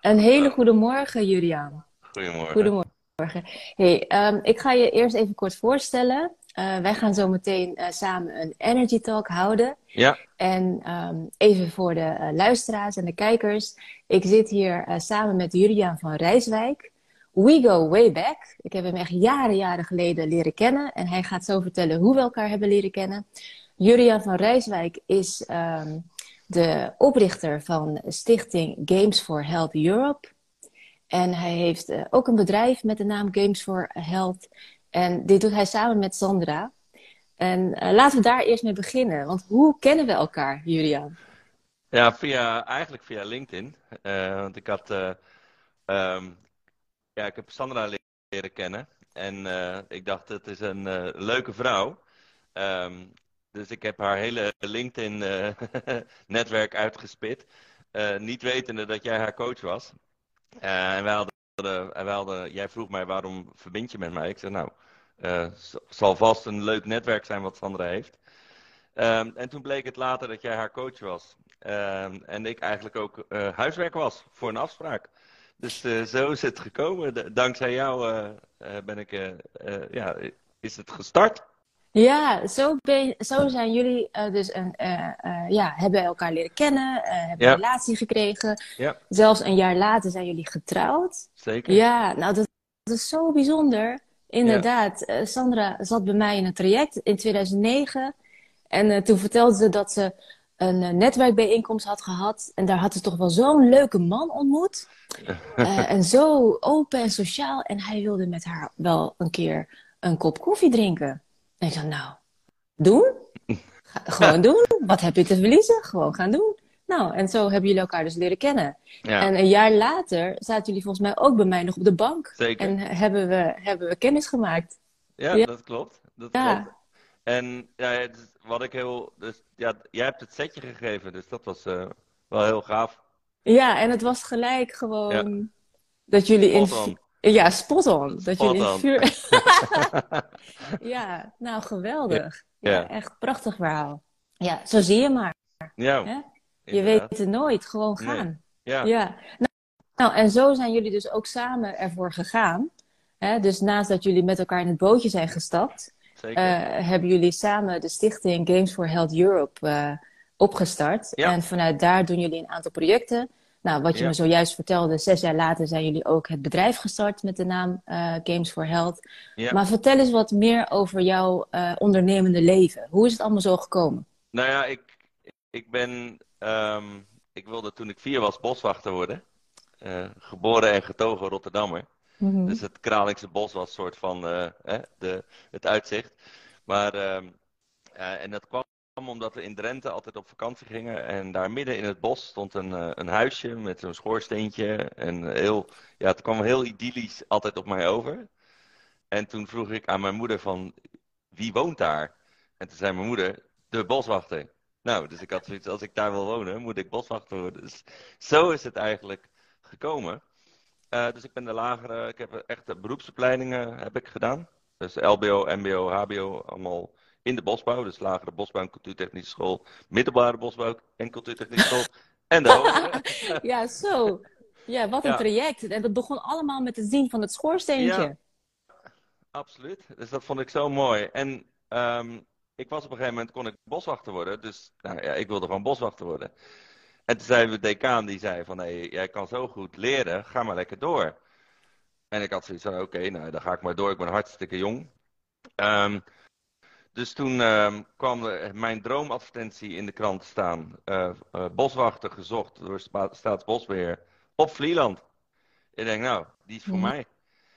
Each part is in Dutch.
Een hele goede morgen, Julian. Goedemorgen. Goedemorgen. Hey, ehm, ik ga je eerst even kort voorstellen. Eh, wij gaan zo meteen eh, samen een Energy Talk houden. Ja, En ehm, even voor de eh, luisteraars en de kijkers. Ik zit hier samen met Julian van Rijswijk. We go way back. Ik heb hem echt jaren, jaren geleden leren kennen. En hij gaat zo vertellen hoe we elkaar hebben leren kennen. Julian van Rijswijk is ehm, de oprichter van stichting Games for Health Europe. En hij heeft eh, ook een bedrijf met de naam Games for Health. En dit doet hij samen met Sandra. En eh, laten we daar eerst mee beginnen. Want hoe kennen we elkaar, Julian? ja via, eigenlijk via LinkedIn. Eh, want ik had, eh, ehm, ja, ik heb Sandra le- leren kennen. En ik dacht, het is een leuke vrouw. Ehm, dus ik heb haar hele LinkedIn-netwerk uitgespit. eh, niet wetende dat jij haar coach was. Eh, en wij hadden, en wij hadden, jij vroeg mij waarom verbind je met mij? Ik zei, nou, eh, z- zal vast een leuk netwerk zijn wat Sandra heeft. Ehm, en toen bleek het later dat jij haar coach was. Ehm, en ik eigenlijk ook eh, huiswerk was voor een afspraak. Dus eh, zo is het gekomen. Dankzij jou eh, eh, ben ik, eh, eh, ja, is het gestart. Ja, zo, ben zo zijn jullie eh, dus een, eh, ja, hebben elkaar leren kennen, hebben Ja. een relatie gekregen. Ja, Zelfs een jaar later zijn jullie getrouwd. zeker. Ja, nou dat, dat is zo bijzonder. Inderdaad, Sandra zat bij mij in een traject in 2009. En toen vertelde ze dat ze een netwerkbijeenkomst had gehad. En daar had ze toch wel zo'n leuke man ontmoet. En zo open en sociaal. En hij wilde met haar wel een keer een kop koffie drinken. En ik dacht, nou, doen? Ga- gewoon doen. Wat heb je te verliezen? Gewoon gaan doen. Nou, en zo hebben jullie elkaar dus leren kennen. Ja, En een jaar later zaten jullie volgens mij ook bij mij nog op de bank. zeker. En hebben we, hebben we kennis gemaakt. Ja, Ja. dat klopt. Dat Ja. klopt. En ja, het wat ik heel. Dus, ja, jij hebt het setje gegeven, dus dat was eh, wel heel gaaf. Ja, en het was gelijk gewoon dat jullie in... Ja, spot on. Dat Spot jullie on. vuur... Ja, nou geweldig. Ja, Ja. echt prachtig verhaal. Ja, zo zie je maar. Ja, Hè? Je weet het nooit, gewoon Nee. gaan. Ja, Ja. Nou, nou, en zo zijn jullie dus ook samen ervoor gegaan. Hè? Dus naast dat jullie met elkaar in het bootje zijn gestapt, eh, hebben jullie samen de stichting Games for Health Europe eh, opgestart. Ja. En vanuit daar doen jullie een aantal projecten. Nou, wat je Ja. me zojuist vertelde, zes jaar later zijn jullie ook het bedrijf gestart met de naam eh, Games for Health. Ja. Maar vertel eens wat meer over jouw eh, ondernemende leven. Hoe is het allemaal zo gekomen? Nou ja, ik, ik ben. ehm, ik wilde toen ik vier was boswachter worden. Eh, geboren en getogen Rotterdammer. Mhm. Dus het Kralingse bos was een soort van eh, de, het uitzicht. Maar, ehm, eh, en dat kwam omdat we in Drenthe altijd op vakantie gingen. En daar midden in het bos stond een, eh, een huisje met zo'n schoorsteentje. En heel, ja, het kwam heel idyllisch altijd op mij over. En toen vroeg ik aan mijn moeder van, wie woont daar? En toen zei mijn moeder, de boswachter. Nou, dus ik had zoiets, als ik daar wil wonen, moet ik boswachter worden. Dus zo is het eigenlijk gekomen. Eh, dus ik ben de lagere, ik heb echt beroepsopleidingen heb ik gedaan. Dus LBO, MBO, HBO, allemaal in de bosbouw. Dus lagere bosbouw en cultuurtechnische school, middelbare bosbouw en cultuurtechnische school. En de hogere. Ja, zo. Ja, wat een Ja. traject. En dat begon allemaal met het zien van het schoorsteentje. Ja. Absoluut. Dus dat vond ik zo mooi. En ehm, ik was op een gegeven moment, kon ik boswachter worden. Dus nou ja, ik wilde gewoon boswachter worden. En toen zei de decaan, die zei van, hé, jij kan zo goed leren, ga maar lekker door. En ik had zoiets van, oké, nou, dan ga ik maar door. Ik ben hartstikke jong. Ehm, dus toen ehm, kwam mijn droomadvertentie in de krant te staan. Eh, eh, boswachter gezocht door Staatsbosbeheer op Vlieland. Ik denk, nou, die is voor Mhm. mij.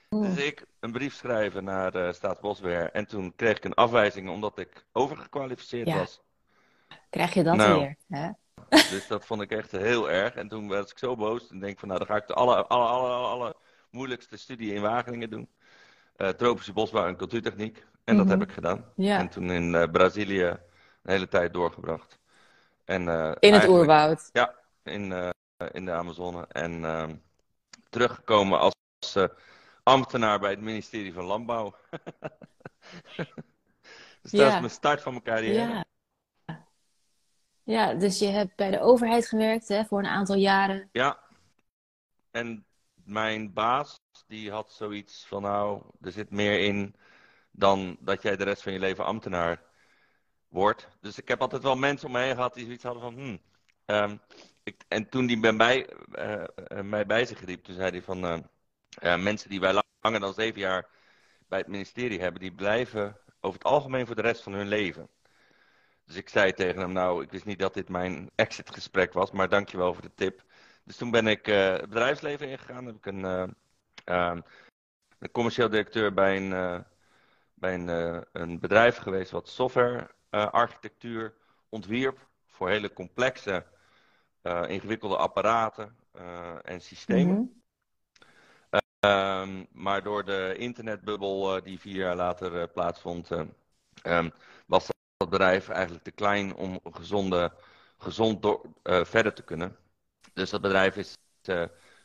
Dus ik een brief schrijven naar eh Staatsbosbeheer. En toen kreeg ik een afwijzing omdat ik overgekwalificeerd Ja. was. Krijg je dat Nou. weer? Hè? Dus dat vond ik echt heel erg. En toen was ik zo boos. En denk van, nou, dan ga ik de alle, alle, alle, alle, alle moeilijkste studie in Wageningen doen. Tropische bosbouw en cultuurtechniek. En dat Mhm. heb ik gedaan. Ja. En toen in eh, Brazilië een hele tijd doorgebracht. En, eh, In het oerwoud. Ja, in, eh, in de Amazone. En ehm, teruggekomen als ambtenaar bij het ministerie van Landbouw. dus dat is mijn start van mijn carrière. Ja. Ja, dus je hebt bij de overheid gewerkt hè, voor een aantal jaren. Ja, en mijn baas, die had zoiets van, nou, er zit meer in dan dat jij de rest van je leven ambtenaar wordt. Dus ik heb altijd wel mensen om me heen gehad die zoiets hadden van, hmm. Ehm, ik, en toen die bij mij, uh, mij bij zich riep, toen zei hij van, uh, mensen die wij langer dan zeven jaar bij het ministerie hebben, die blijven over het algemeen voor de rest van hun leven. Dus ik zei tegen hem, nou, ik wist niet dat dit mijn exitgesprek was, maar dankjewel voor de tip. Dus toen ben ik het bedrijfsleven ingegaan. Heb ik een, uh, een commercieel directeur bij een, bij een, een bedrijf geweest wat softwarearchitectuur ontwierp voor hele complexe, ingewikkelde apparaten en systemen. Mm -hmm. maar door de internetbubbel die vier jaar later plaatsvond, um, was dat bedrijf eigenlijk te klein om gezonde, gezond door, verder te kunnen. Dus dat bedrijf is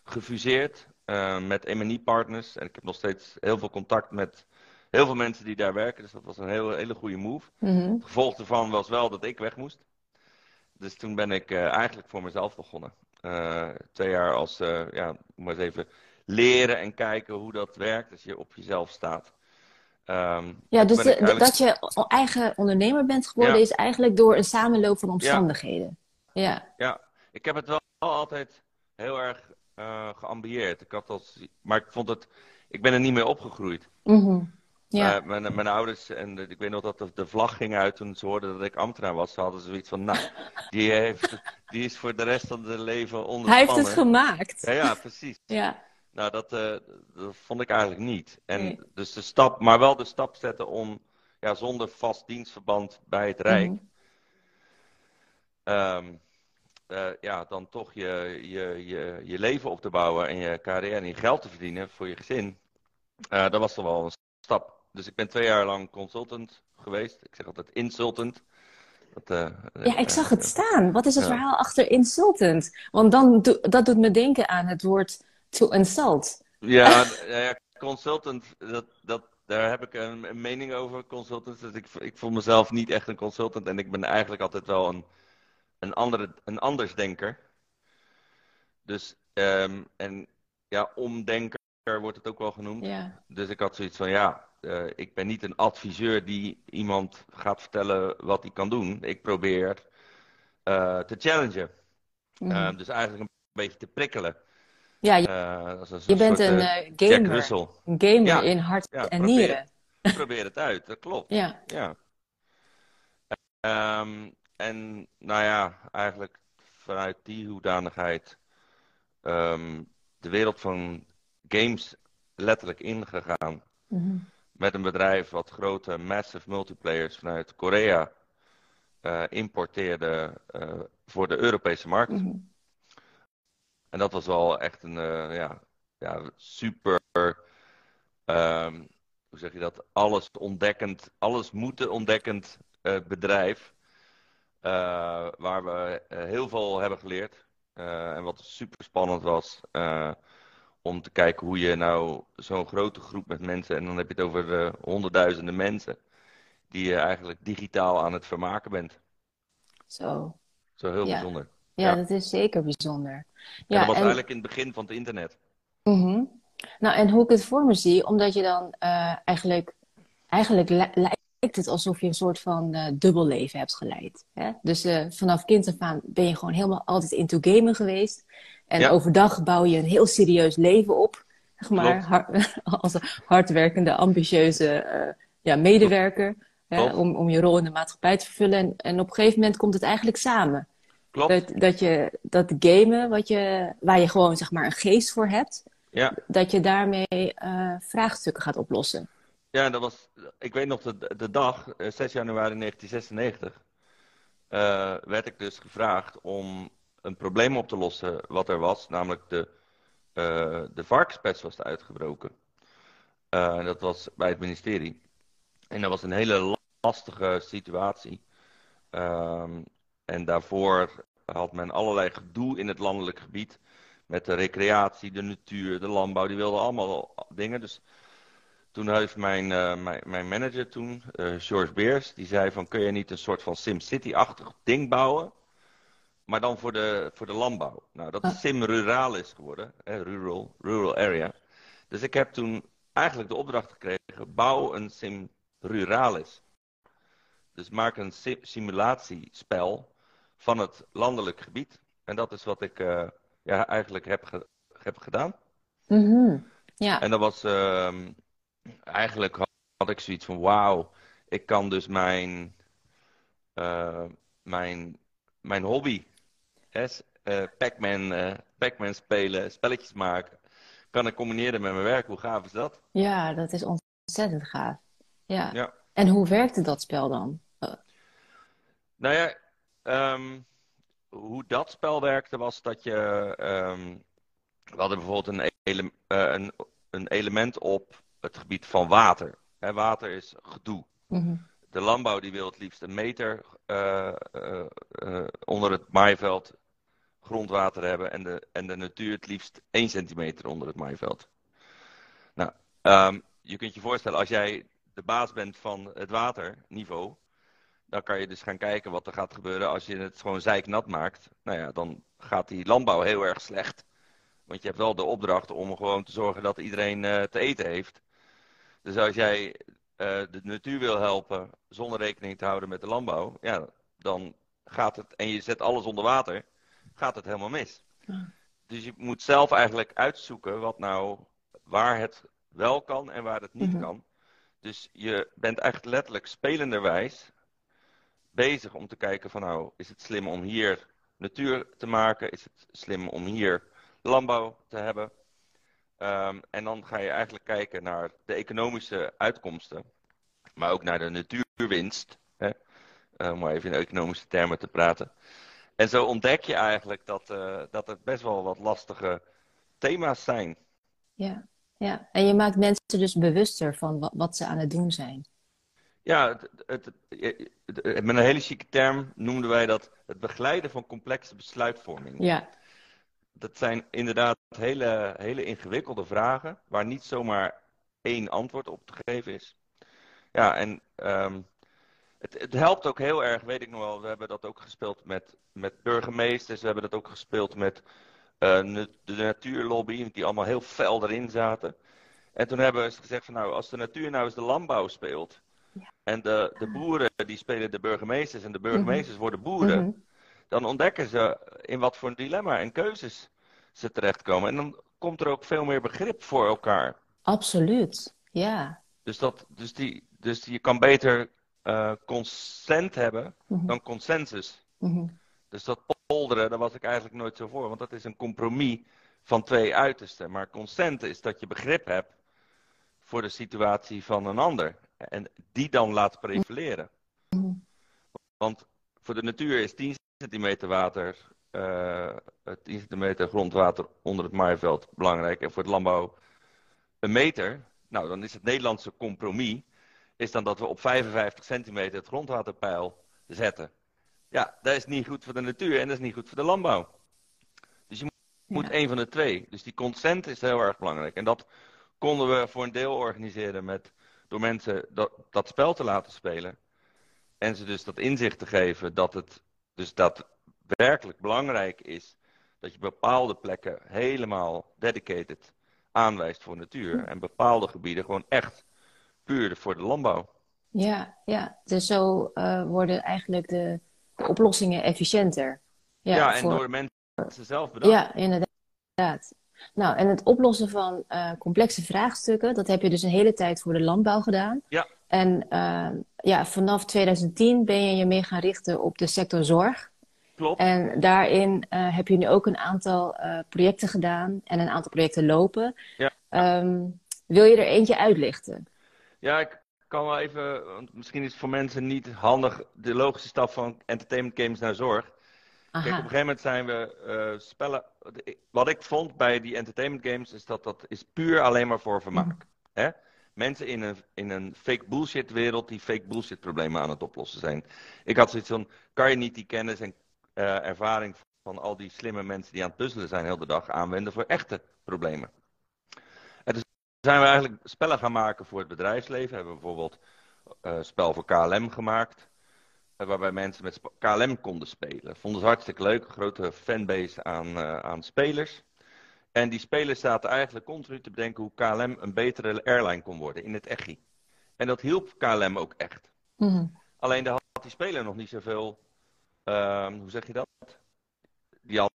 gefuseerd uh, met M&E partners. En ik heb nog steeds heel veel contact met heel veel mensen die daar werken. Dus dat was een hele, hele goede move. Mm -hmm. Het gevolg ervan was wel dat ik weg moest. Dus toen ben ik uh, eigenlijk voor mezelf begonnen. twee jaar als, ja, maar eens even leren en kijken hoe dat werkt als je op jezelf staat. Um, ja, dus de, eigenlijk... dat je eigen ondernemer bent geworden ja. is eigenlijk door een samenloop van omstandigheden. Ja. ja. ja. ik heb het wel altijd heel erg geambieerd. Ik had als, maar ik vond het, ik ben er niet mee opgegroeid. Mm -hmm. Ja. Uh, mijn, mijn, ouders, en ik weet nog dat de, de, vlag ging uit toen ze hoorden dat ik ambtenaar was. Ze hadden zoiets van, nou, die, heeft, die is voor de rest van zijn leven onder. Hij heeft het gemaakt. Ja, ja precies. ja. Nou, dat, uh, dat vond ik eigenlijk niet. En nee. dus de stap, maar wel de stap zetten om, ja, zonder vast dienstverband bij het Rijk. Mm -hmm. um, uh, ja, dan toch je, je, je, je leven op te bouwen en je carrière en je geld te verdienen voor je gezin. Dat was toch wel een stap. Dus ik ben twee jaar lang consultant geweest. Ik zeg altijd insultant. Dat, uh, ja, ik zag het staan. Wat is het verhaal achter insultant? Want dan do dat doet me denken aan het woord to insult. Ja, ja consultant, dat, dat, daar heb ik een, een mening over, consultant. Dus ik, ik voel mezelf niet echt een consultant en ik ben eigenlijk altijd wel een een, andere, een andersdenker. Dus, um, en ja, omdenker wordt het ook wel genoemd. Ja. Dus ik had zoiets van, ja, uh, ik ben niet een adviseur die iemand gaat vertellen wat hij kan doen. Ik probeer uh, te challengen. Mm -hmm. uh, dus eigenlijk een beetje te prikkelen. Ja, je, bent een gamer, een gamer ja, in hart ja, en probeer, nieren. probeer het uit, dat klopt. Ja. ja. Um, en nou ja, eigenlijk vanuit die hoedanigheid um, de wereld van games letterlijk ingegaan. Mm -hmm. Met een bedrijf wat grote massive multiplayers vanuit Korea uh, importeerde uh, voor de Europese markt. Mm -hmm. En dat was wel echt een uh, ja, ja, super, um, hoe zeg je dat, alles ontdekkend, alles moeten ontdekkend bedrijf. Waar we heel veel hebben geleerd. En wat super spannend was. Om te kijken hoe je nou zo'n grote groep met mensen. En dan heb je het over honderdduizenden mensen. Die je eigenlijk digitaal aan het vermaken bent. Zo. Zo heel ja. bijzonder. Ja, ja, dat is zeker bijzonder. Ja, dat was en... eigenlijk in het begin van het internet. Mm -hmm. Nou, en hoe ik het voor me zie, omdat je dan eigenlijk, eigenlijk lijkt het alsof je een soort van uh, dubbelleven hebt geleid. Hè? Dus uh, vanaf kind af aan ben je gewoon helemaal altijd into gamen geweest. En ja. overdag bouw je een heel serieus leven op. Zeg maar, hard, als een hardwerkende, ambitieuze uh, ja, medewerker. Hè, om, om je rol in de maatschappij te vervullen. En, en op een gegeven moment komt het eigenlijk samen. Klopt. Dat, dat je dat gamen, wat je, waar je gewoon zeg maar een geest voor hebt. Ja. Dat je daarmee vraagstukken gaat oplossen. Ja, dat was, ik weet nog de, de dag, 6 januari 1996, uh, werd ik dus gevraagd om een probleem op te lossen wat er was, namelijk de, uh, de varkenspest was uitgebroken. Uh, dat was bij het ministerie. En dat was een hele lastige situatie. Um, en daarvoor had men allerlei gedoe in het landelijk gebied. Met de recreatie, de natuur, de landbouw. Die wilden allemaal dingen. Dus toen heeft mijn, uh, mijn, manager toen, George Beers, die zei van kun je niet een soort van SimCity-achtig ding bouwen? Maar dan voor de, voor de landbouw. Nou, dat is Ah. Sim Ruralis geworden, hè, rural, rural area. Dus ik heb toen eigenlijk de opdracht gekregen, bouw een Sim Ruralis. Dus maak een si- simulatiespel van het landelijk gebied. En dat is wat ik eh, ja, eigenlijk heb, ge- heb gedaan. Mhm. Ja. En dat was ehm, eigenlijk had, had ik zoiets van wauw, ik kan dus mijn, eh, mijn, mijn hobby, eh, Pac-Man, Pac-Man spelen, spelletjes maken, kan ik combineren met mijn werk. Hoe gaaf is dat? Ja, dat is ontzettend gaaf. Ja. Ja. En hoe werkte dat spel dan? Eh, Nou ja, ehm, hoe dat spel werkte was dat je. ehm, we hadden bijvoorbeeld een, ele- een, een element op het gebied van water. Hè, water is gedoe. mhm. De landbouw die wil het liefst een meter onder het maaiveld grondwater hebben. En de, en de natuur het liefst 1 centimeter onder het maaiveld. Nou, ehm, je kunt je voorstellen, als jij de baas bent van het waterniveau. Dan kan je dus gaan kijken wat er gaat gebeuren als je het gewoon zeiknat maakt. Nou ja, dan gaat die landbouw heel erg slecht. Want je hebt wel de opdracht om gewoon te zorgen dat iedereen eh, te eten heeft. Dus als jij eh, de natuur wil helpen zonder rekening te houden met de landbouw, ja, dan gaat het, en je zet alles onder water, gaat het helemaal mis. Dus je moet zelf eigenlijk uitzoeken wat nou, waar het wel kan en waar het niet Mhm. kan. Dus je bent echt letterlijk spelenderwijs bezig om te kijken van nou, is het slim om hier natuur te maken? Is het slim om hier landbouw te hebben? Ehm, en dan ga je eigenlijk kijken naar de economische uitkomsten, maar ook naar de natuurwinst, hè? eh, om maar even in economische termen te praten. En zo ontdek je eigenlijk dat, eh, dat het best wel wat lastige thema's zijn. Ja. Ja. En je maakt mensen dus bewuster van wat, wat ze aan het doen zijn. Ja, het, het, het- het- met een hele chique term noemden wij dat het begeleiden van complexe besluitvorming. Ja. Dat zijn inderdaad hele, hele ingewikkelde vragen waar niet zomaar één antwoord op te geven is. Ja, en ehm, het, het helpt ook heel erg, weet ik nog wel. We hebben dat ook gespeeld met, met burgemeesters, we hebben dat ook gespeeld met eh, de natuurlobby, die allemaal heel fel erin zaten. En toen hebben we eens gezegd van nou, als de natuur nou eens de landbouw speelt. En de, de boeren die spelen de burgemeesters en de burgemeesters worden boeren. Mhm. Dan ontdekken ze in wat voor een dilemma en keuzes ze terechtkomen. En dan komt er ook veel meer begrip voor elkaar. Absoluut. Ja. Dus, dat, dus, die, dus je kan beter eh, consent hebben Mhm. dan consensus. Mhm. Dus dat polderen, daar was ik eigenlijk nooit zo voor. Want dat is een compromis van twee uitersten. Maar consent is dat je begrip hebt voor de situatie van een ander. En die dan laat prevaleren. Mhm. Want voor de natuur is 10 centimeter water, eh 10 centimeter grondwater onder het maaiveld belangrijk. En voor het landbouw een meter. Nou, dan is het Nederlandse compromis is dan dat we op 55 centimeter het grondwaterpeil zetten. Ja, dat is niet goed voor de natuur en dat is niet goed voor de landbouw. Dus je moet Ja. één van de twee. Dus die consent is heel erg belangrijk. En dat konden we voor een deel organiseren met, door mensen dat, dat spel te laten spelen. En ze dus dat inzicht te geven dat het dus daadwerkelijk belangrijk is dat je bepaalde plekken helemaal dedicated aanwijst voor natuur. En bepaalde gebieden gewoon echt puur voor de landbouw. Ja, ja. Dus zo eh, worden eigenlijk de, de oplossingen efficiënter. Ja, Ja, en voor- door de mensen zelf bedacht. Ja, inderdaad. Nou, en het oplossen van eh, complexe vraagstukken, dat heb je dus een hele tijd voor de landbouw gedaan. Ja. En eh, ja, vanaf 2010 ben je je meer gaan richten op de sector zorg. Klopt. En daarin heb je nu ook een aantal projecten gedaan en een aantal projecten lopen. Ja. Ehm, wil je er eentje uitlichten? Ja, ik kan wel even, want misschien is het voor mensen niet handig de logische stap van entertainment games naar zorg. Kijk, op een gegeven moment zijn we eh, spellen. Wat ik vond bij die entertainment games is dat dat is puur alleen maar voor vermaak. Hè? Mensen in een, in een fake bullshit wereld die fake bullshit problemen aan het oplossen zijn. Ik had zoiets van, kan je niet die kennis en eh, ervaring van al die slimme mensen die aan het puzzelen zijn heel de dag aanwenden voor echte problemen? Zijn we eigenlijk spellen gaan maken voor het bedrijfsleven. We hebben bijvoorbeeld eh spel voor KLM gemaakt. waarbij mensen met KLM konden spelen. Vonden ze hartstikke leuk. Een grote fanbase aan, aan spelers. En die spelers zaten eigenlijk continu te bedenken hoe KLM een betere airline kon worden in het EGI. En dat hielp KLM ook echt. Mhm. Alleen daar had die speler nog niet zoveel. ehm hoe zeg je dat? Die had,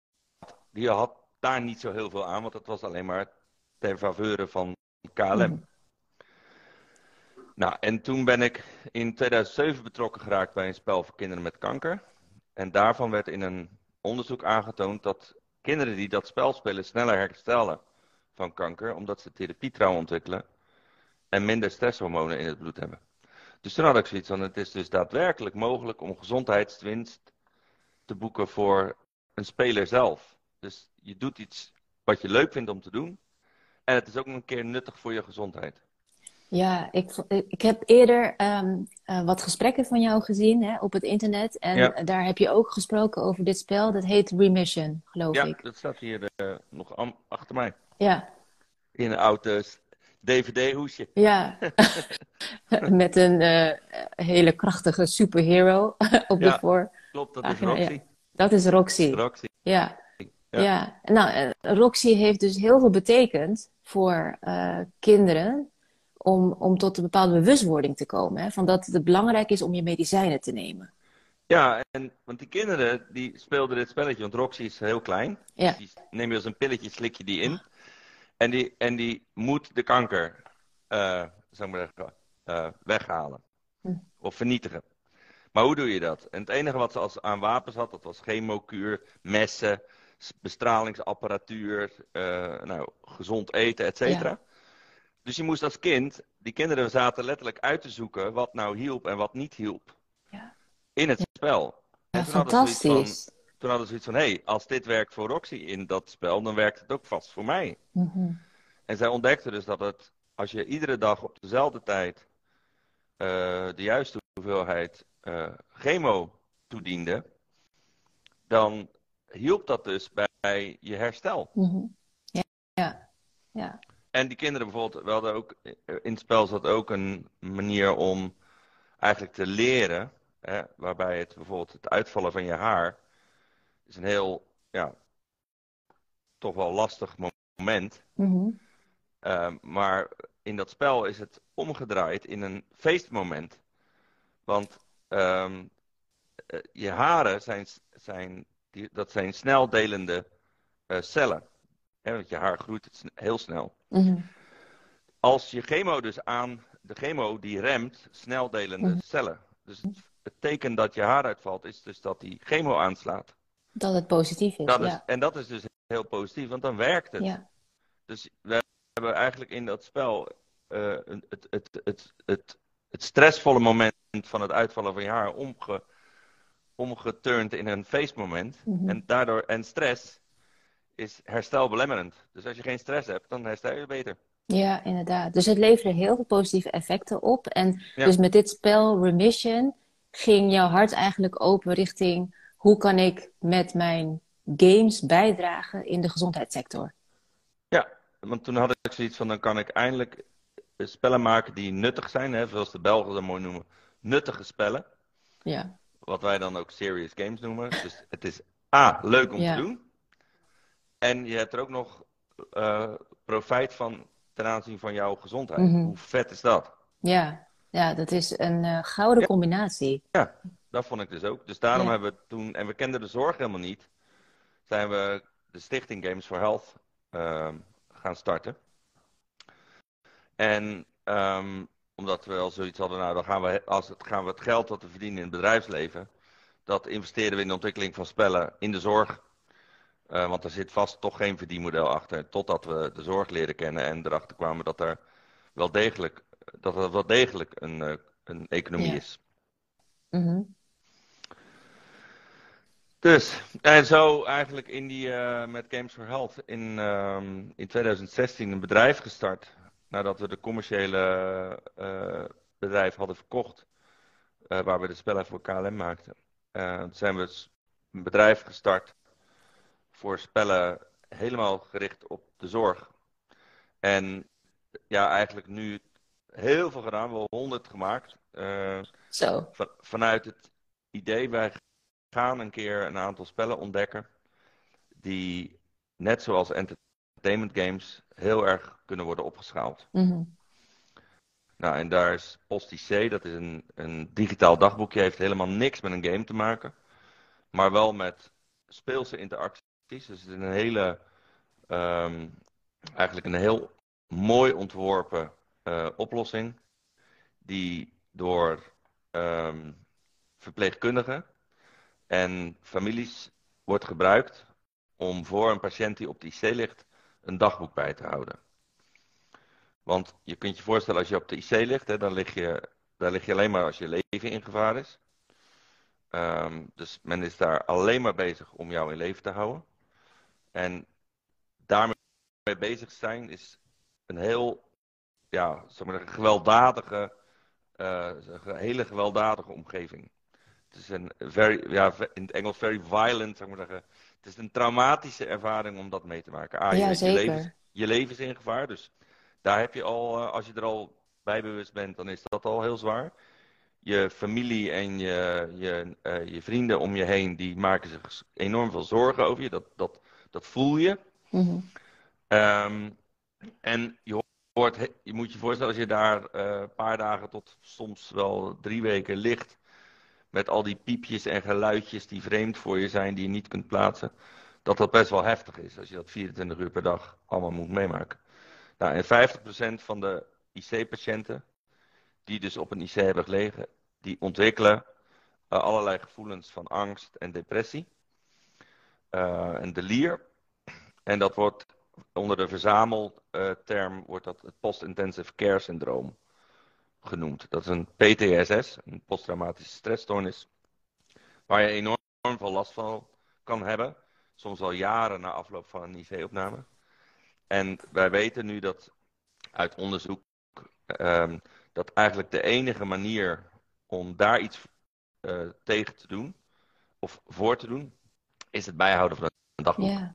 die had daar niet zo heel veel aan, want dat was alleen maar ter faveur van KLM. Mhm. Nou, en toen ben ik in 2007 betrokken geraakt bij een spel voor kinderen met kanker. En daarvan werd in een onderzoek aangetoond dat kinderen die dat spel spelen sneller herstellen van kanker, omdat ze therapietrouw ontwikkelen en minder stresshormonen in het bloed hebben. Dus toen had ik zoiets van, het is dus daadwerkelijk mogelijk om gezondheidswinst te boeken voor een speler zelf. Dus je doet iets wat je leuk vindt om te doen. En het is ook een keer nuttig voor je gezondheid. Ja, ik, ik heb eerder ehm, eh, wat gesprekken van jou gezien hè, op het internet. En Ja. daar heb je ook gesproken over dit spel. Dat heet Remission, geloof Ja, ik. dat staat hier eh, nog achter mij. Ja, In een oud DVD-hoesje. ja. Met een eh, hele krachtige superhero op de Ja. voor. Klopt, dat is ja. Roxy. Dat is Roxy. Roxy. Ja. Ja. Ja. Nou, eh, Roxy heeft dus heel veel betekend voor eh, kinderen om, om tot een bepaalde bewustwording te komen. Hè, van dat het belangrijk is om je medicijnen te nemen. Ja, en, want die kinderen die speelden dit spelletje, want Roxy is heel klein. Ja. Dus die neem je als een pilletje, slik je die in. En die, en die moet de kanker, eh zou ik maar zeggen, eh, weghalen. Hm. Of vernietigen. Maar hoe doe je dat? En het enige wat ze als aan wapens had, dat was chemokuur, messen, bestralingsapparatuur, eh, nou, gezond eten, et cetera. Dus je moest als kind, die kinderen zaten letterlijk uit te zoeken wat nou hielp en wat niet hielp. Ja. In het spel. En toen hadden ze zoiets van- fantastisch. Toen hadden ze zoiets van, hé, hey, als dit werkt voor Roxy in dat spel, dan werkt het ook vast voor mij. Mhm. En zij ontdekte dus dat het, als je iedere dag op dezelfde tijd eh, de juiste hoeveelheid eh, chemo toediende, dan hielp dat dus bij je herstel. Mhm. Ja. Ja. Ja. En die kinderen bijvoorbeeld, we hadden ook, eh, in het spel zat ook een manier om eigenlijk te leren, hè, waarbij het bijvoorbeeld het uitvallen van je haar is een heel, ja, toch wel lastig moment. Mhm. Uh, maar in dat spel is het omgedraaid in een feestmoment. Want um, uh, je haren zijn, zijn, die, dat zijn sneldelende uh, cellen. Hè, want je haar groeit heel snel. Mm-hmm. Als je chemo dus aan, de chemo die remt sneldelende mm-hmm. cellen. Dus het, het, teken dat je haar uitvalt is dus dat die chemo aanslaat. Dat het positief is, dat ja. is en dat is dus heel positief, want dan werkt het. Ja. Dus we hebben eigenlijk in dat spel uh, het, het, het, het, het, het stressvolle moment van het uitvallen van je haar omge, omgeturnd in een feestmoment. Mhm. En daardoor, en stress is herstelbelemmerend. Dus als je geen stress hebt, dan herstel je beter. Ja, inderdaad. Dus het leverde heel veel positieve effecten op. En Ja. dus met dit spel Remission ging jouw hart eigenlijk open richting hoe kan ik met mijn games bijdragen in de gezondheidssector. Ja, want toen had ik zoiets van, dan kan ik eindelijk spellen maken die nuttig zijn, hè, zoals de Belgen dat mooi noemen, nuttige spellen. Ja, Wat wij dan ook serious games noemen. Dus het is A, leuk om Ja. te doen. En je hebt er ook nog eh, profijt van ten aanzien van jouw gezondheid. Mhm. Hoe vet is dat? ja. ja dat is een eh, gouden Ja. combinatie. Dat vond ik dus ook. Dus daarom Ja. hebben we toen, en we kenden de zorg helemaal niet, zijn we de stichting Games for Health ehm, gaan starten. En ehm, omdat we al zoiets hadden, nou dan gaan we, als het, gaan we het geld dat we verdienen in het bedrijfsleven, dat investeren we in de ontwikkeling van spellen in de zorg. Eh, want er zit vast toch geen verdienmodel achter, totdat we de zorg leren kennen en erachter kwamen dat er wel degelijk, dat er wel degelijk een, eh, een economie Ja. is. Mhm. Dus, en zo eigenlijk in die, eh, met Games for Health in, ehm, in 2016 een bedrijf gestart. Nadat we de commerciële eh, bedrijf hadden verkocht. eh, waar we de spellen voor KLM maakten. Eh, toen zijn we s- een bedrijf gestart voor spellen helemaal gericht op de zorg. En ja, eigenlijk nu heel veel gedaan, wel honderd gemaakt. Zo. van- vanuit het idee, wij gaan een keer een aantal spellen ontdekken die net zoals entertainment games heel erg kunnen worden opgeschaald. Mhm. Nou, en daar is Post IC, dat is een, een digitaal dagboekje, heeft helemaal niks met een game te maken. Maar wel met speelse interacties. Dus het is een hele, ehm, eigenlijk een heel mooi ontworpen eh, oplossing. Die door ehm, verpleegkundigen en families wordt gebruikt om voor een patiënt die op de IC ligt een dagboek bij te houden. Want je kunt je voorstellen als je op de IC ligt, hè, dan lig je, daar lig je alleen maar als je leven in gevaar is. Ehm, dus men is daar alleen maar bezig om jou in leven te houden. En daarmee bezig zijn is een heel, ja, zeg maar, gewelddadige, uh, een hele gewelddadige omgeving. Het is een very, ja, in het Engels very violent, zeg maar zeggen. Het is een traumatische ervaring om dat mee te maken. Ah, ja, je, zeker. Je leven, je leven is in gevaar, dus daar heb je al, eh, als je er al bij bewust bent, dan is dat al heel zwaar. Je familie en je, je, uh, je vrienden om je heen, die maken zich enorm veel zorgen over je. Dat, dat, dat voel je. Mm um, en je hoort, je moet je voorstellen als je daar uh, een paar dagen tot soms wel drie weken ligt. Met al die piepjes en geluidjes die vreemd voor je zijn, die je niet kunt plaatsen. Dat dat best wel heftig is als je dat 24 uur per dag allemaal moet meemaken. Nou, en 50% van de IC-patiënten die dus op een IC hebben gelegen, die ontwikkelen uh, allerlei gevoelens van angst en depressie. Uh, en delier. En dat wordt onder de verzamelterm wordt dat het post-intensive care syndroom genoemd. Dat is een PTSS, een posttraumatische stressstoornis, waar je enorm veel last van kan hebben. Soms al jaren na afloop van een IC-opname. En wij weten nu dat uit onderzoek um, dat eigenlijk de enige manier om daar iets uh, tegen te doen of voor te doen, is het bijhouden van een dagboek. Ja,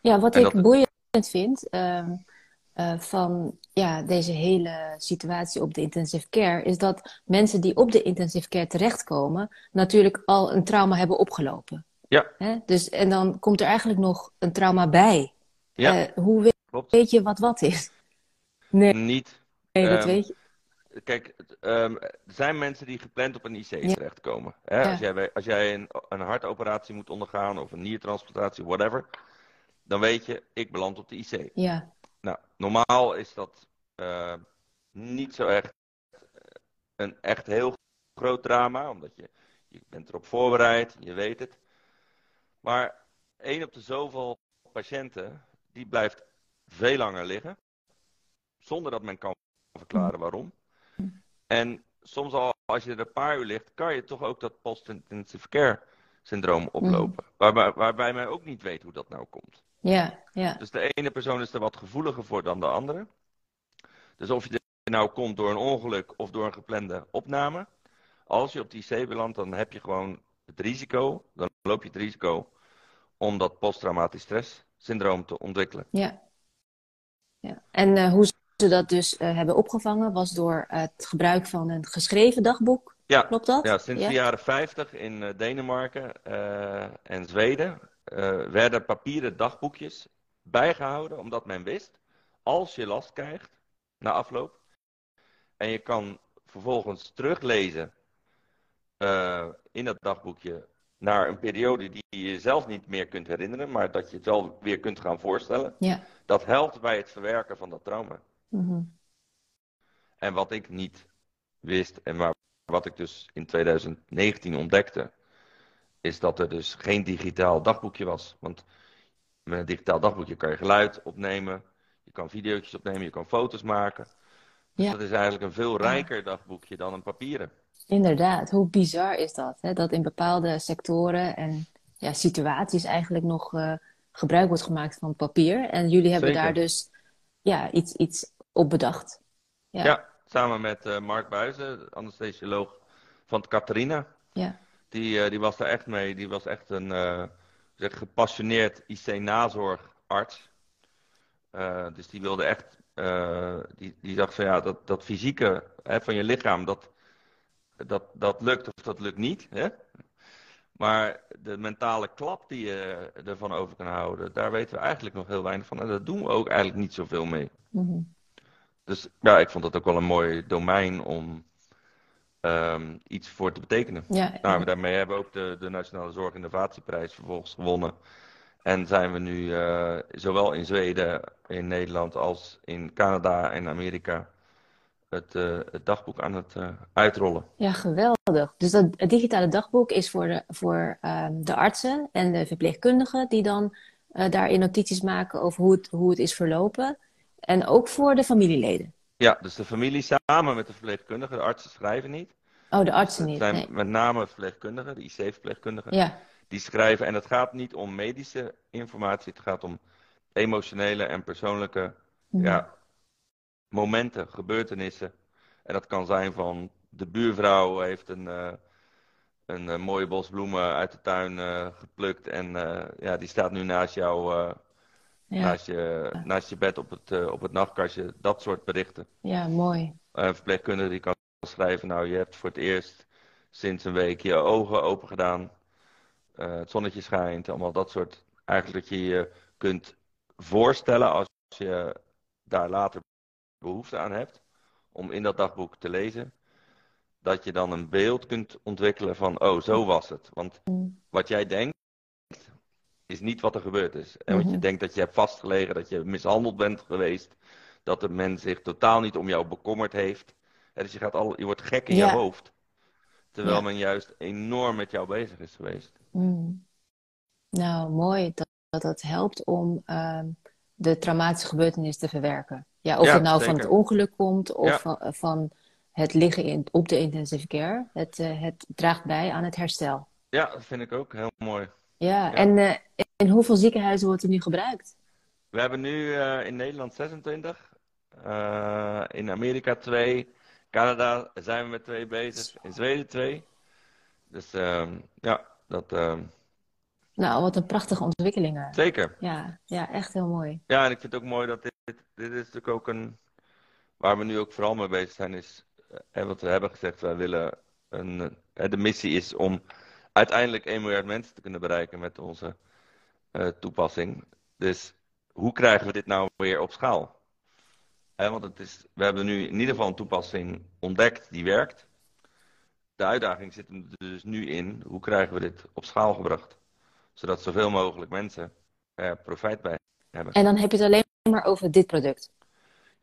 ja wat en ik boeiend vind um, uh, van ja, deze hele situatie op de intensive care, is dat mensen die op de intensive care terechtkomen, natuurlijk al een trauma hebben opgelopen. Ja. Hè? Dus, en dan komt er eigenlijk nog een trauma bij. Ja, uh, hoe weet, je wat wat is? Nee, Niet. nee dat Um, weet je. Kijk, um, er zijn mensen die gepland op een IC Ja. terechtkomen. Hè? Ja. Als jij, als jij een, een hartoperatie moet ondergaan of een niertransplantatie, whatever, dan weet je, ik beland op de IC. Ja, normaal is dat uh, niet zo echt een echt heel groot drama, omdat je, je bent erop voorbereid, je weet het. Maar één op de zoveel patiënten, die blijft veel langer liggen, zonder dat men kan verklaren waarom. En soms al als je er een paar uur ligt, kan je toch ook dat post-intensive care syndroom oplopen. Waarbij, waarbij men ook niet weet hoe dat nou komt. Ja, ja. Dus de ene persoon is er wat gevoeliger voor dan de andere. Dus of je er nou komt door een ongeluk of door een geplande opname. Als je op die IC belandt, dan heb je gewoon het risico, dan loop je het risico om dat posttraumatisch stress syndroom te ontwikkelen. Ja. ja. En uh, hoe ze dat dus uh, hebben opgevangen was door het gebruik van een geschreven dagboek. Ja, Klopt dat? ja sinds Ja? de jaren 50 in Denemarken en Zweden werden papieren dagboekjes bijgehouden, omdat men wist, als je last krijgt na afloop, en je kan vervolgens teruglezen in dat dagboekje naar een periode die je zelf niet meer kunt herinneren, maar dat je het wel weer kunt gaan voorstellen. Ja. Dat helpt bij het verwerken van dat trauma. Mm-hmm. En wat ik niet wist en maar wat ik dus in 2019 ontdekte, is dat er dus geen digitaal dagboekje was. Want met een digitaal dagboekje kan je geluid opnemen, je kan video's opnemen, je kan foto's maken. Dus Ja. dat is eigenlijk een veel rijker dagboekje dan een papieren. Inderdaad, hoe bizar is dat? Hè? Dat in bepaalde sectoren en ja, situaties eigenlijk nog uh, gebruik wordt gemaakt van papier. En jullie hebben Zeker. daar dus ja, iets, iets op bedacht. Ja, Ja. samen met eh, Mark Buizen, anesthesioloog van het Catharina. Ja, Die, eh, die was daar echt mee. Die was echt een eh, zeg, gepassioneerd IC-nazorgarts. Eh, dus die wilde echt, die, die dacht van ja, dat, dat fysieke hè, van je lichaam, dat, dat, dat lukt of dat lukt niet. Hè? Maar de mentale klap die je ervan over kan houden, daar weten we eigenlijk nog heel weinig van. En daar doen we ook eigenlijk niet zoveel mee. Mhm. Dus ja, ik vond dat ook wel een mooi domein om ehm, iets voor te betekenen. Ja, Nou, daarmee hebben we ook de, de Nationale Zorg Innovatieprijs vervolgens gewonnen. En zijn we nu eh, zowel in Zweden, in Nederland als in Canada en Amerika het, eh, het dagboek aan het eh, uitrollen. ja, geweldig. Dus dat het digitale dagboek is voor de, voor, ehm, de artsen en de verpleegkundigen die dan daarin notities maken over hoe het, hoe het is verlopen. En ook voor de familieleden. Ja, dus de familie samen met de verpleegkundige, de artsen schrijven niet. Oh, de artsen Het niet. zijn Nee. met name verpleegkundigen, de IC-verpleegkundigen, Ja, die schrijven. En het gaat niet om medische informatie, het gaat om emotionele en persoonlijke Mhm. ja, momenten, gebeurtenissen. En dat kan zijn van de buurvrouw heeft een, eh, een, eh, mooie bos bloemen uit de tuin eh, geplukt. En ja, die staat nu naast jou, ja, naast, je, naast je bed op het, eh, op het nachtkastje. Dat soort berichten. ja, mooi. Eh, Een verpleegkundige die kan schrijven, nou je hebt voor het eerst sinds een week je ogen open gedaan. Eh, het zonnetje schijnt, allemaal dat soort. Eigenlijk dat je je kunt voorstellen als je daar later behoefte aan hebt. Om in dat dagboek te lezen. Dat je dan een beeld kunt ontwikkelen van, oh zo was het. Want Mm. wat jij denkt, is niet wat er gebeurd is. En wat je Mhm. denkt dat je hebt vastgelegen, dat je mishandeld bent geweest. Dat de mens zich totaal niet om jou bekommerd heeft. Dus je, gaat al, je wordt gek in Ja. je hoofd. Terwijl Ja. men juist enorm met jou bezig is geweest. Mm. Nou, mooi dat dat, dat helpt om ehm, de traumatische gebeurtenis te verwerken. Ja, of Ja, het nou van het ongeluk komt of van het liggen in, op de intensive care. Het, eh, het draagt bij aan het herstel. Ja, dat vind ik ook heel mooi. Ja, Ja. en eh, in hoeveel ziekenhuizen wordt het nu gebruikt? We hebben nu eh, in Nederland 26. eh, in Amerika 2. Canada zijn we met twee bezig. In Zweden 2. Dus ehm, ja, dat ehm, Nou, wat een prachtige ontwikkelingen. zeker. Ja, ja, echt heel mooi. Ja, en ik vind het ook mooi dat dit, dit, is natuurlijk ook een, waar we nu ook vooral mee bezig zijn, is, eh, en wat we hebben gezegd, wij willen een, eh, de missie is om uiteindelijk 1 miljard mensen te kunnen bereiken met onze eh, toepassing. Dus hoe krijgen we dit nou weer op schaal? Want het is, we hebben nu in ieder geval een toepassing ontdekt die werkt. De uitdaging zit er dus nu in, hoe krijgen we dit op schaal gebracht? Zodat zoveel mogelijk mensen er profijt bij hebben. En dan heb je het alleen maar over dit product.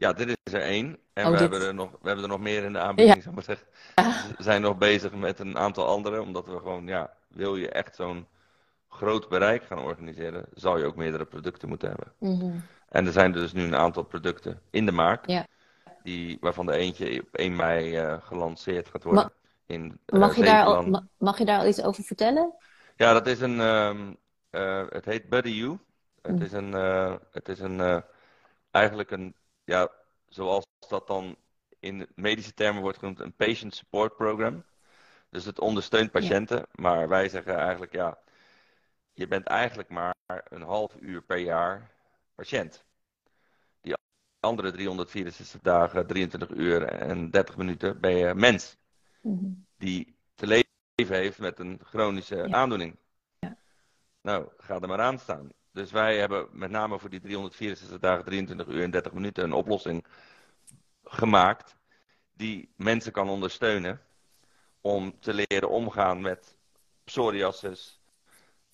Ja, dit is er één. En Oh, we, dit. hebben er nog, we hebben er nog meer in de aanbieding, zou ik maar zeggen. Ja. We zijn nog bezig met een aantal andere, omdat we gewoon, ja, wil je echt zo'n groot bereik gaan organiseren, zal je ook meerdere producten moeten hebben. Mhm. En er zijn dus nu een aantal producten in de markt, Ja. die, waarvan de eentje op 1 mei eh, gelanceerd gaat worden. Ma- in eh, Mag je, daar al, ma- mag je daar al iets over vertellen? Ja, dat is een. ehm, eh, het heet Buddy You. Het Mm. is een. het is een. eigenlijk een. Ja, zoals dat dan in medische termen wordt genoemd, een patient support program. Dus het ondersteunt patiënten. Maar wij zeggen eigenlijk, ja. Je bent eigenlijk maar een half uur per jaar patiënt. Die andere 364 dagen, 23 uur en 30 minuten ben je mens Mhm. die te leven heeft met een chronische Ja. aandoening. Ja. Nou, ga er maar aan staan. Dus wij hebben met name voor die 364 dagen, 23 uur en 30 minuten een oplossing gemaakt die mensen kan ondersteunen om te leren omgaan met psoriasis,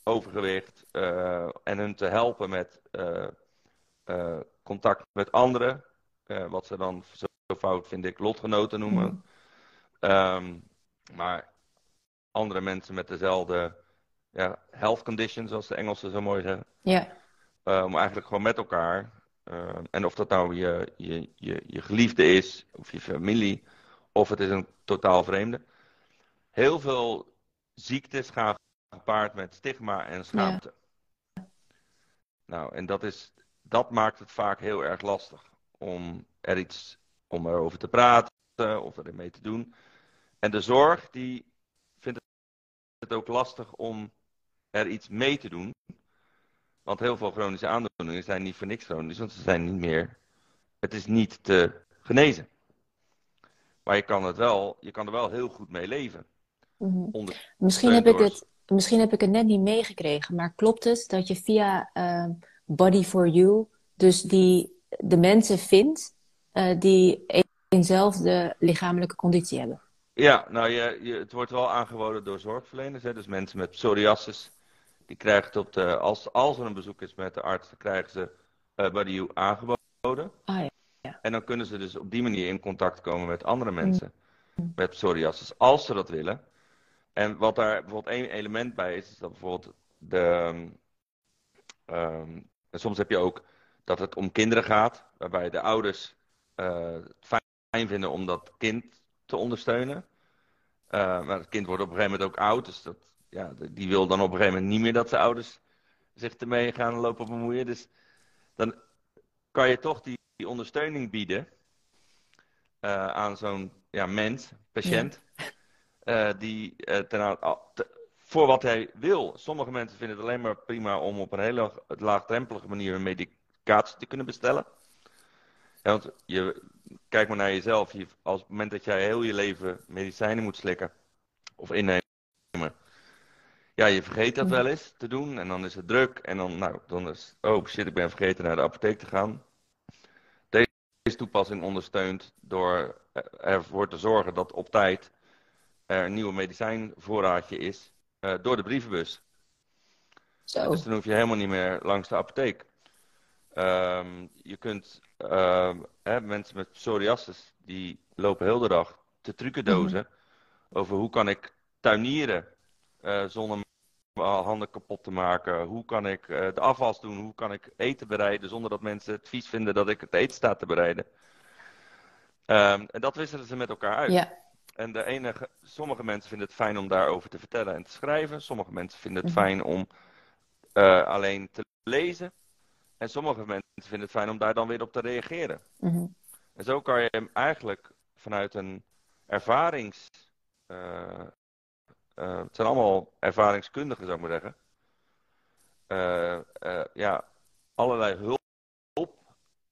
overgewicht eh, en hun te helpen met eh, eh, contact met anderen, wat ze dan zo fout vind ik lotgenoten noemen. Mhm. Ehm, maar andere mensen met dezelfde ja, health condition, zoals de Engelsen zo mooi zeggen. Ja, eh, om eigenlijk gewoon met elkaar, eh, en of dat nou je, je, je, je geliefde is, of je familie, of het is een totaal vreemde. Heel veel ziektes gaan gepaard met stigma en schaamte. Nou, en dat, is, dat maakt het vaak heel erg lastig om er iets om erover te praten of er mee te doen. En de zorg die vindt het ook lastig om er iets mee te doen. Want heel veel chronische aandoeningen zijn niet voor niks chronisch, want ze zijn niet meer. Het is niet te genezen. Maar je kan, het wel, je kan er wel heel goed mee leven. Mhm. Misschien, heb ik het, misschien heb ik het net niet meegekregen, maar klopt het dat je via uh, Body for You dus die, de mensen vindt uh, die eenzelfde lichamelijke conditie hebben? Ja, nou je, je, het wordt wel aangeboden door zorgverleners. Hè? Dus mensen met psoriasis, die krijgen het op de, als, als er een bezoek is met de arts, dan krijgen ze uh, Body You aangeboden. Ah, ja. ja. En dan kunnen ze dus op die manier in contact komen met andere mensen mm. met psoriasis, als ze dat willen. En wat daar bijvoorbeeld één element bij is, is dat bijvoorbeeld de. Um, soms heb je ook dat het om kinderen gaat, waarbij de ouders uh, het fijn vinden om dat kind te ondersteunen. Uh, maar het kind wordt op een gegeven moment ook oud, dus dat, ja, die wil dan op een gegeven moment niet meer dat zijn ouders zich ermee gaan lopen bemoeien. Dus dan kan je toch die, die ondersteuning bieden uh, aan zo'n ja, mens, patiënt. Uh, die uh, ten, te, voor wat hij wil. Sommige mensen vinden het alleen maar prima om op een hele laagdrempelige manier een medicatie te kunnen bestellen. Ja, want je, kijk maar naar jezelf. Je, als het moment dat jij heel je leven medicijnen moet slikken of innemen. Ja, je vergeet dat wel eens te doen en dan is het druk. En dan, nou, dan is oh shit, ik ben vergeten naar de apotheek te gaan. Deze toepassing ondersteunt door ervoor te zorgen dat op tijd er een nieuwe medicijnvoorraadje is uh, door de brievenbus. Zo. Dus dan hoef je helemaal niet meer langs de apotheek. Um, je kunt uh, hè, mensen met psoriasis die lopen heel de dag te trucendozen mm -hmm. over hoe kan ik tuinieren uh, zonder handen kapot te maken. Hoe kan ik uh, de afwas doen? Hoe kan ik eten bereiden zonder dat mensen het vies vinden dat ik het eten sta te bereiden? Um, en dat wisselen ze met elkaar uit. Ja. En de enige, sommige mensen vinden het fijn om daarover te vertellen en te schrijven. Sommige mensen vinden het -hmm. fijn om uh, alleen te lezen. En sommige mensen vinden het fijn om daar dan weer op te reageren. Mm -hmm. En zo kan je hem eigenlijk vanuit een ervarings. Uh, uh, het zijn allemaal ervaringskundigen, zou ik maar zeggen. ja, allerlei hulp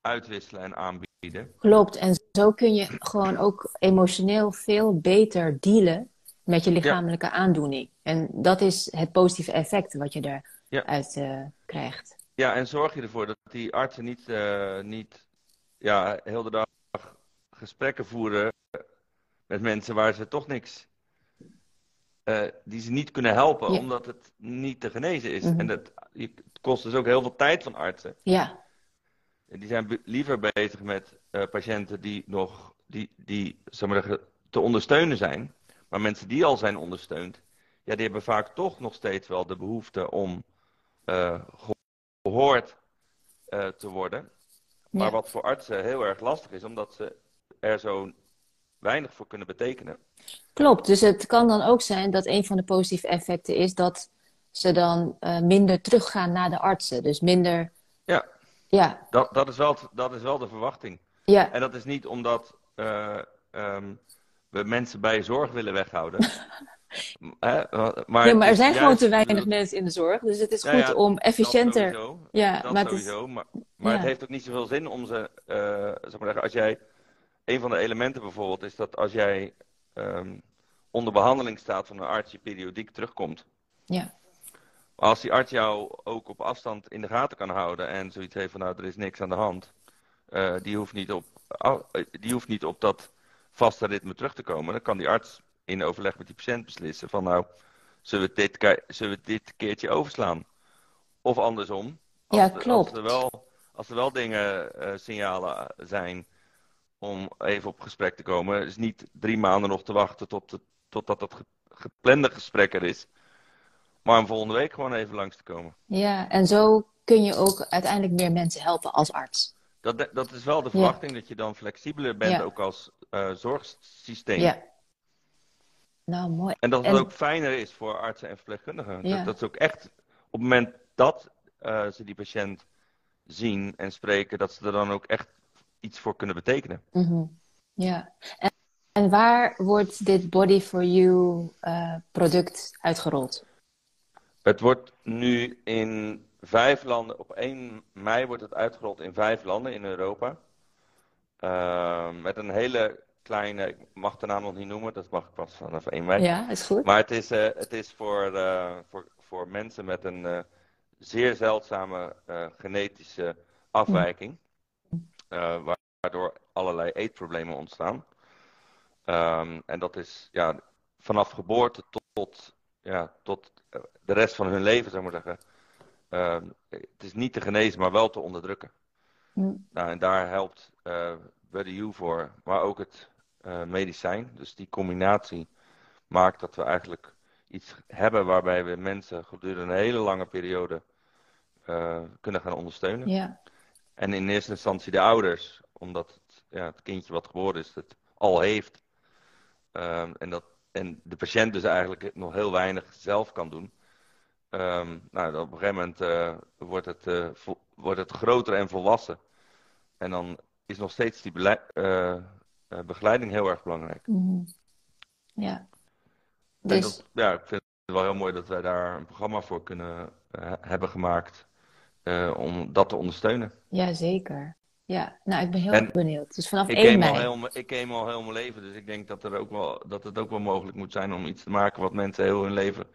uitwisselen en aanbieden. Klopt, en zo kun je gewoon ook emotioneel veel beter dealen met je lichamelijke ja. aandoening. En dat is het positieve effect wat je eruit ja. uh, krijgt. Ja, en zorg je ervoor dat die artsen niet, niet ja, heel de dag gesprekken voeren met mensen waar ze toch niks. Uh, die ze niet kunnen helpen, ja. omdat het niet te genezen is. Mm -hmm. En dat het kost dus ook heel veel tijd van artsen. Ja. Die zijn liever bezig met uh, patiënten die nog die, die, zeg maar, te ondersteunen zijn. Maar mensen die al zijn ondersteund, ja, die hebben vaak toch nog steeds wel de behoefte om uh, gehoord te worden. Maar ja. wat voor artsen heel erg lastig is, omdat ze er zo weinig voor kunnen betekenen. Klopt, dus het kan dan ook zijn dat een van de positieve effecten is dat ze dan uh, minder teruggaan naar de artsen. Dus minder. Ja, ja. Dat, dat, is wel, dat is wel de verwachting. Ja. En dat is niet omdat uh, um, we mensen bij zorg willen weghouden. Hè? Maar, ja, maar er zijn gewoon te weinig mensen in de zorg. Dus het is goed ja, om efficiënter. Dat sowieso. Ja, dat maar sowieso. Het is... Maar, maar het heeft ook niet zoveel zin om ze. Uh, zeg maar zeggen, als jij. Een van de elementen bijvoorbeeld is dat als jij um, onder behandeling staat van een arts, je periodiek terugkomt. Ja. Maar als die arts jou ook op afstand in de gaten kan houden en zoiets heeft van nou er is niks aan de hand, uh, die, hoeft niet op, uh, die hoeft niet op dat vaste ritme terug te komen. Dan kan die arts in overleg met die patiënt beslissen van nou, zullen we dit, zullen we dit keertje overslaan? Of andersom. Als ja, klopt. Als er wel, als er wel dingen, uh, signalen zijn om even op gesprek te komen, is niet drie maanden nog te wachten tot het, totdat dat geplande gesprek er is. Maar om volgende week gewoon even langs te komen. Ja, en zo kun je ook uiteindelijk meer mensen helpen als arts. Dat, dat is wel de verwachting, ja. dat je dan flexibeler bent, ja. ook als uh, zorgsysteem. Ja. Nou, mooi. En dat het en... ook fijner is voor artsen en verpleegkundigen. Ja. Dat, dat is ook echt, op het moment dat uh, ze die patiënt zien en spreken, dat ze er dan ook echt iets voor kunnen betekenen. Mm -hmm. Ja. En, en, waar wordt dit Body for You uh, product uitgerold? Het wordt nu in vijf landen, op 1 mei wordt het uitgerold in vijf landen in Europa. Uh, met een hele kleine, ik mag de naam nog niet noemen, dat mag ik pas vanaf 1 mei. Ja, is goed. Maar het is, uh, het is voor, uh, voor, voor mensen met een zeer zeldzame genetische afwijking, waardoor allerlei eetproblemen ontstaan. Um, en dat is ja, vanaf geboorte tot, tot, ja, tot de rest van hun leven, zou ik maar zeggen. Uh, het is niet te genezen, maar wel te onderdrukken. Mm. Nou, en daar helpt uh, Buddy U voor, maar ook het uh, medicijn. Dus die combinatie maakt dat we eigenlijk iets hebben waarbij we mensen gedurende een hele lange periode uh, kunnen gaan ondersteunen. Yeah. En in eerste instantie de ouders, omdat het, ja, het kindje wat geboren is, het al heeft. Um, en, dat, en de patiënt dus eigenlijk nog heel weinig zelf kan doen. Um, nou, op een gegeven moment uh, wordt, het, uh, wordt het groter en volwassen. En dan is nog steeds die uh, begeleiding heel erg belangrijk. Mm -hmm. Ja. Dus... Dat, ja, ik vind het wel heel mooi dat wij daar een programma voor kunnen hebben gemaakt. Om dat te ondersteunen. Ja, zeker. Ja, nou, ik ben heel en benieuwd. Dus vanaf ik 1 mei. Al heel, ik ken al heel mijn leven, dus ik denk dat, er ook wel, dat het ook wel mogelijk moet zijn om iets te maken wat mensen heel hun leven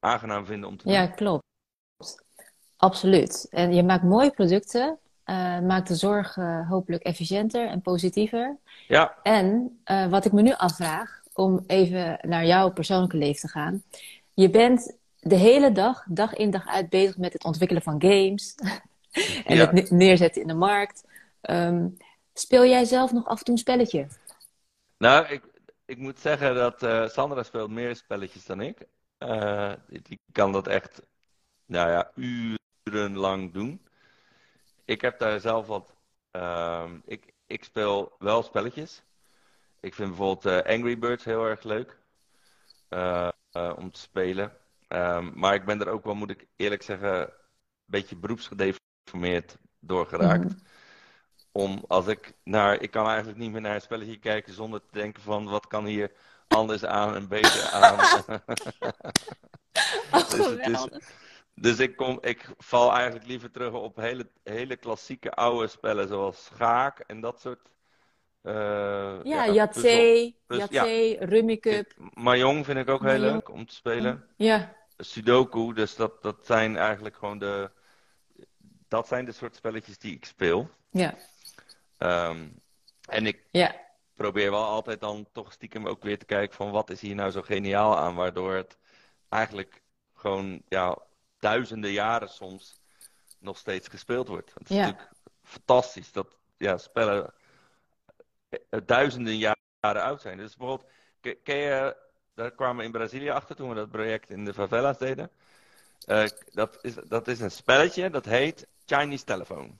aangenaam vinden om te doen. Ja, klopt. Absoluut. En je maakt mooie producten. Uh, maakt de zorg uh, hopelijk efficiënter en positiever. Ja. En wat ik me nu afvraag, om even naar jouw persoonlijke leven te gaan. Je bent de hele dag, dag in dag uit bezig met het ontwikkelen van games. en ja. het neerzetten in de markt. Um, speel jij zelf nog af en toe een spelletje? Nou, ik, ik moet zeggen dat Sandra speelt meer spelletjes dan ik. Uh, die kan dat echt, nou ja, urenlang doen. Ik heb daar zelf wat. Uh, ik, ik speel wel spelletjes. Ik vind bijvoorbeeld uh, Angry Birds heel erg leuk om te spelen. Um, maar ik ben er ook wel, moet ik eerlijk zeggen, een beetje beroepsgedeformeerd door geraakt. Mm -hmm. Om als ik naar, ik kan eigenlijk niet meer naar een spelletje kijken zonder te denken van wat kan hier anders aan en beter aan. oh, dus, is, dus ik, kom, ik val eigenlijk liever terug op hele, hele klassieke oude spellen zoals schaak en dat soort. Uh, ja, ja Yatzee, Yatzee, ja. Rummy Cup. Mahjong vind ik ook heel leuk om te spelen. Ja. Sudoku, dus dat, dat zijn eigenlijk gewoon de. Dat zijn de soort spelletjes die ik speel. Ja. Um, en ik, ja probeer wel altijd dan toch stiekem ook weer te kijken van wat is hier nou zo geniaal aan, waardoor het eigenlijk gewoon ja, duizenden jaren soms nog steeds gespeeld wordt. Het is ja. natuurlijk fantastisch dat ja, spellen eh, duizenden jaren oud zijn. Dus bijvoorbeeld, ken je, daar kwamen we in Brazilië achter toen we dat project in de favelas deden. Uh, dat, is, dat is een spelletje dat heet Chinese Telephone.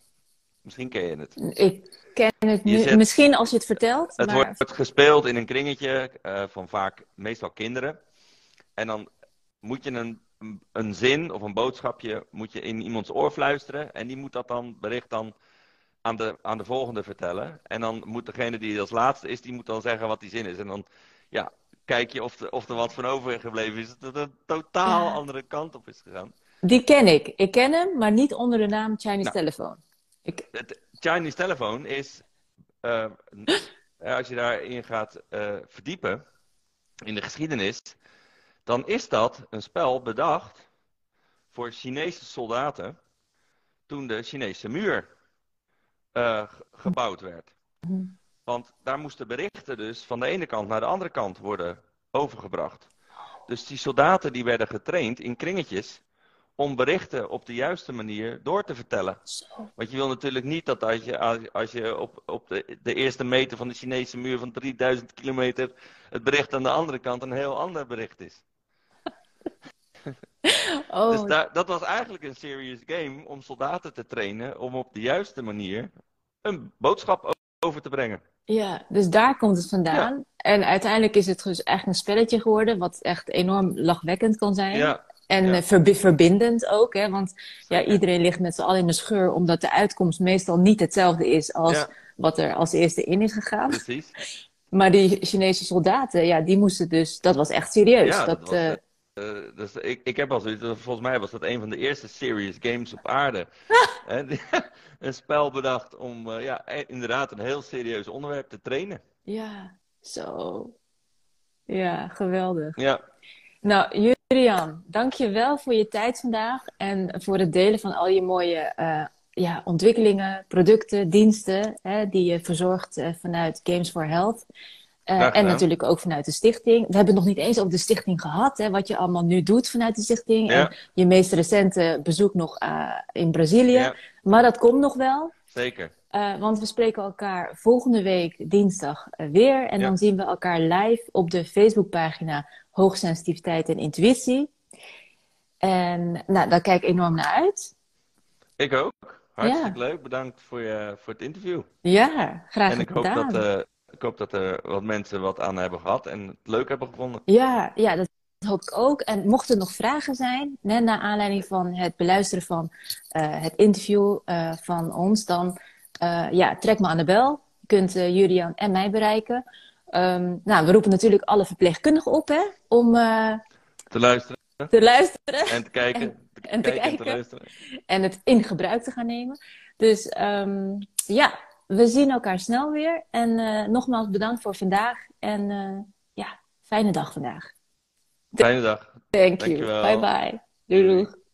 Misschien ken je het. Ik ken het nu. Zet, Misschien als je het vertelt. Het maar... wordt gespeeld in een kringetje uh, van vaak meestal kinderen. En dan moet je een, een zin of een boodschapje moet je in iemands oor fluisteren. En die moet dat dan bericht dan aan de, aan de volgende vertellen. En dan moet degene die als laatste is, die moet dan zeggen wat die zin is. En dan ja, kijk je of, de, of er wat van overgebleven is. Dat het een totaal andere kant op is gegaan. Die ken ik. Ik ken hem, maar niet onder de naam Chinese nou, Telephone. Ik... Het Chinese Telephone is, uh, als je daarin gaat uh, verdiepen in de geschiedenis, dan is dat een spel bedacht voor Chinese soldaten toen de Chinese muur uh, gebouwd werd. Want daar moesten berichten dus van de ene kant naar de andere kant worden overgebracht. Dus die soldaten die werden getraind in kringetjes om berichten op de juiste manier door te vertellen. Want je wil natuurlijk niet dat als je, als je op, op de, de eerste meter van de Chinese muur van 3000 kilometer het bericht aan de andere kant een heel ander bericht is. oh. Dus daar, dat was eigenlijk een serious game om soldaten te trainen om op de juiste manier een boodschap over te brengen. Ja, dus daar komt het vandaan. Ja. En uiteindelijk is het dus eigenlijk een spelletje geworden, wat echt enorm lachwekkend kan zijn. Ja. En ja. verbindend ook, hè? want ja, iedereen ligt met z'n allen in de scheur, omdat de uitkomst meestal niet hetzelfde is als wat er als eerste in is gegaan. Precies. Maar die Chinese soldaten, ja, die moesten dus, dat was echt serieus. Ja, dat, dat was, uh, dus ik, ik heb al zoiets, volgens mij was dat een van de eerste serious games op aarde. een spel bedacht om ja, inderdaad een heel serieus onderwerp te trainen. Ja, zo. Ja, geweldig. Ja. Nou, Julian, dank je wel voor je tijd vandaag en voor het delen van al je mooie ja, ontwikkelingen, producten, diensten hè, die je verzorgt vanuit Games for Health. Uh, en natuurlijk ook vanuit de stichting. We hebben het nog niet eens over de stichting gehad, hè, wat je allemaal nu doet vanuit de stichting. En je meest recente bezoek nog uh, in Brazilië. Ja. Maar dat komt nog wel. Zeker. Uh, want we spreken elkaar volgende week dinsdag weer. En dan zien we elkaar live op de Facebookpagina Hoogsensitiviteit en Intuïtie. En nou, daar kijk ik enorm naar uit. Ik ook. Hartstikke leuk. Bedankt voor, je, voor het interview. Ja, graag gedaan. En ik hoop dat ik hoop dat er wat mensen wat aan hebben gehad en het leuk hebben gevonden. Ja, ja dat hoop ik ook. En mochten er nog vragen zijn, net naar aanleiding van het beluisteren van uh, het interview uh, van ons, dan uh, ja, trek me aan de bel. Je kunt Julian en mij bereiken. Um, nou, we roepen natuurlijk alle verpleegkundigen op hè, om te luisteren. Te luisteren. En te kijken. En, te, en te kijken. En, en het in gebruik te gaan nemen. Dus um, ja, we zien elkaar snel weer. En uh, nogmaals bedankt voor vandaag. En uh, ja, fijne dag vandaag. Fijne dag. Thank you. Bye bye. Doei doei.